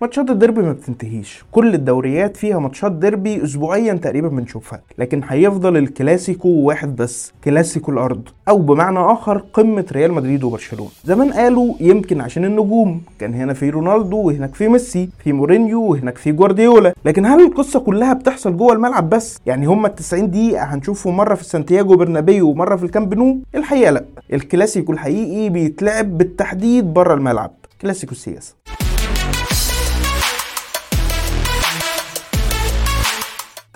ماتشات الديربي ما بتنتهيش. كل الدوريات فيها ماتشات ديربي اسبوعيا تقريبا بنشوفها. لكن هيفضل الكلاسيكو واحد بس كلاسيكو الأرض. أو بمعنى آخر قمة ريال مدريد وبرشلونة. زمان قالوا يمكن عشان النجوم. كان هنا في رونالدو وهناك في ميسي في مورينيو وهناك في جوارديولا. لكن هل القصة كلها بتحصل جوه الملعب بس؟ يعني هما ال 90 دقيقة هنشوفهم مرة في سانتياغو برنابيو ومرة في الكامب نو؟ الحقيقة لا. الكلاسيكو الحقيقي بيتلعب بالتحديد بره الملعب. كلاسيكو السياسة.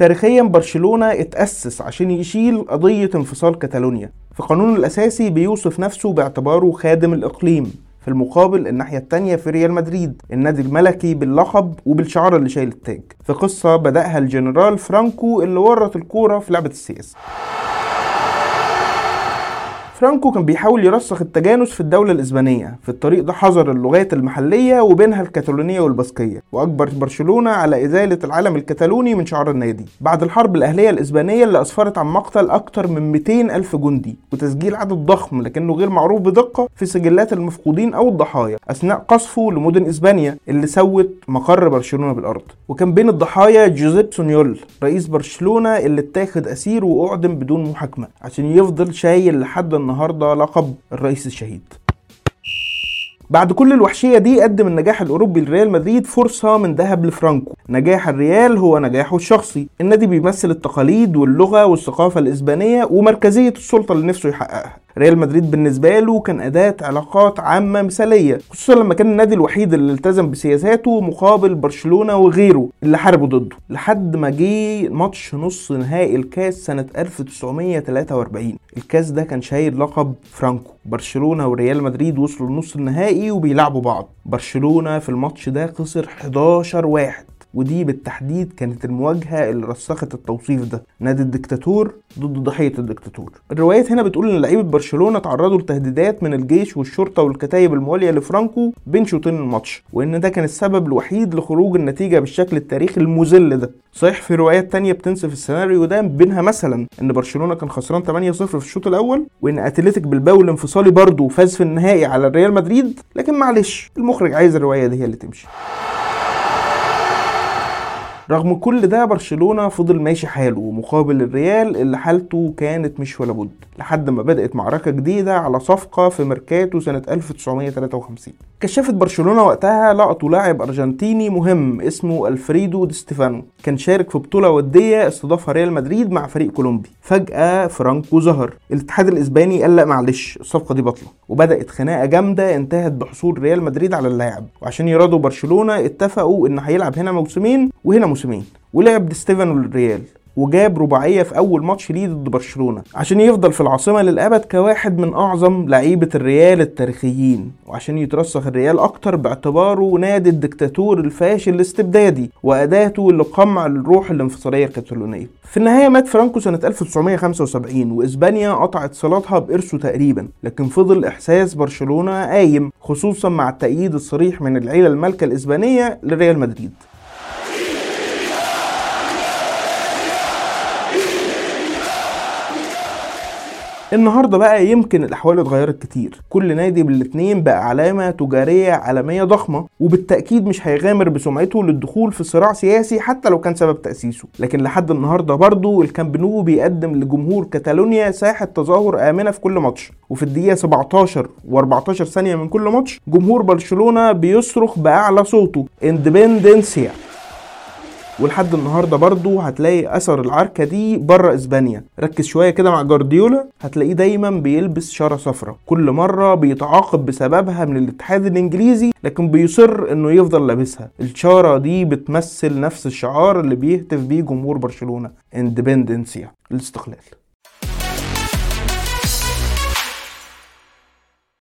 تاريخيا برشلونة اتأسس عشان يشيل قضية انفصال كاتالونيا. في قانونه الأساسي بيوصف نفسه باعتباره خادم الإقليم في المقابل الناحية التانية في ريال مدريد النادي الملكي باللقب وبالشعار اللي شايل التاج. في قصة بدأها الجنرال فرانكو اللي ورط الكورة في لعبة السياسة فرانكو كان بيحاول يرسخ التجانس في الدولة الإسبانية. في الطريق ده حظر اللغات المحلية وبينها الكتالونية والبسكية وأجبر برشلونة على إزالة العلم الكتالوني من شعار النادي. بعد الحرب الأهلية الإسبانية اللي أسفرت عن مقتل أكتر من 200 ألف جندي. وتسجيل عدد ضخم لكنه غير معروف بدقة في سجلات المفقودين أو الضحايا. أثناء قصفه لمدن إسبانيا اللي سوت مقر برشلونة بالأرض. وكان بين الضحايا جوزيب سونيول رئيس برشلونة اللي اتاخد أسير وأعدم بدون محاكمة. عشان يفضل شايل لحد النهارده لقب الرئيس الشهيد. بعد كل الوحشية دي قدم النجاح الأوروبي لريال مدريد فرصة من ذهب لفرانكو. نجاح الريال هو نجاحه الشخصي. النادي بيمثل التقاليد واللغة والثقافة الإسبانية ومركزية السلطة اللي نفسه يحققها. ريال مدريد بالنسبة له كان أداة علاقات عامة مثالية خصوصا لما كان النادي الوحيد اللي التزم بسياساته مقابل برشلونة وغيره اللي حاربوا ضده. لحد ما جه ماتش نص نهائي الكاس سنة 1943 الكاس ده كان شايل لقب فرانكو. برشلونة وريال مدريد وصلوا لنص النهائي وبيلعبوا بعض. برشلونة في الماتش ده خسر 11 واحد. ودي بالتحديد كانت المواجهة اللي رسخت التوصيف ده نادي الدكتاتور ضد ضحية الدكتاتور. الروايات هنا بتقول إن لعيبة برشلونة تعرضوا لتهديدات من الجيش والشرطة والكتايب الموالية لفرانكو بين شوطين الماتش وإن ده كان السبب الوحيد لخروج النتيجة بالشكل التاريخي المذل ده. صحيح في روايات تانية بتنسف السيناريو ده بينها مثلا إن برشلونة كان خسران 8-0 في الشوط الأول وإن أتلتيك بالباو الانفصالي برضه فاز في النهائي على ريال مدريد لكن معلش المخرج عايز الرواية دي هي اللي تمشي. رغم كل ده برشلونة فضل ماشي حاله مقابل الريال اللي حالته كانت مش ولا بد لحد ما بدأت معركة جديدة على صفقة في ميركاتو سنة 1953 كشافة برشلونة وقتها لقطوا لاعب أرجنتيني مهم اسمه ألفريدو دي ستيفانو كان شارك في بطولة ودية استضافها ريال مدريد مع فريق كولومبي. فجأة فرانكو ظهر. الاتحاد الإسباني قال لا معلش الصفقة دي باطلة وبدأت خناقة جامدة انتهت بحصول ريال مدريد على اللاعب. وعشان يراضوا برشلونة اتفقوا إن هيلعب هنا موسمين وهنا موسمين ولعب دي ستيفانو للريال وجاب رباعية في أول ماتش ليه ضد برشلونة عشان يفضل في العاصمة للأبد كواحد من أعظم لعيبة الريال التاريخيين وعشان يترسخ الريال أكتر باعتباره نادي الدكتاتور الفاشل الاستبدادي وأداته لقمع الروح الانفصالية الكتالونية في النهاية مات فرانكو سنة 1975 وإسبانيا قطعت صلاتها بإرثه تقريبا لكن فضل إحساس برشلونة قايم خصوصا مع التأييد الصريح من العيلة المالكة الإسبانية لريال مدريد. النهارده بقى يمكن الأحوال اتغيرت كتير. كل نادي من الاتنين بقى علامة تجارية عالمية ضخمة وبالتأكيد مش هيغامر بسمعته للدخول في صراع سياسي حتى لو كان سبب تأسيسه. لكن لحد النهارده برضه الكامب نو بيقدم لجمهور كاتالونيا ساحة تظاهر آمنة في كل ماتش. وفي الدقيقة 17 و14 ثانية من كل ماتش جمهور برشلونة بيصرخ بأعلى صوته independència. ولحد النهارده برضو هتلاقي أثر العركة دي بره إسبانيا. ركز شوية كده مع جارديولا هتلاقيه دايما بيلبس شارة صفراء. كل مرة بيتعاقب بسببها من الاتحاد الإنجليزي لكن بيصر إنه يفضل لابسها. الشارة دي بتمثل نفس الشعار اللي بيهتف بيه جمهور برشلونة. اندبندنسيا الاستقلال.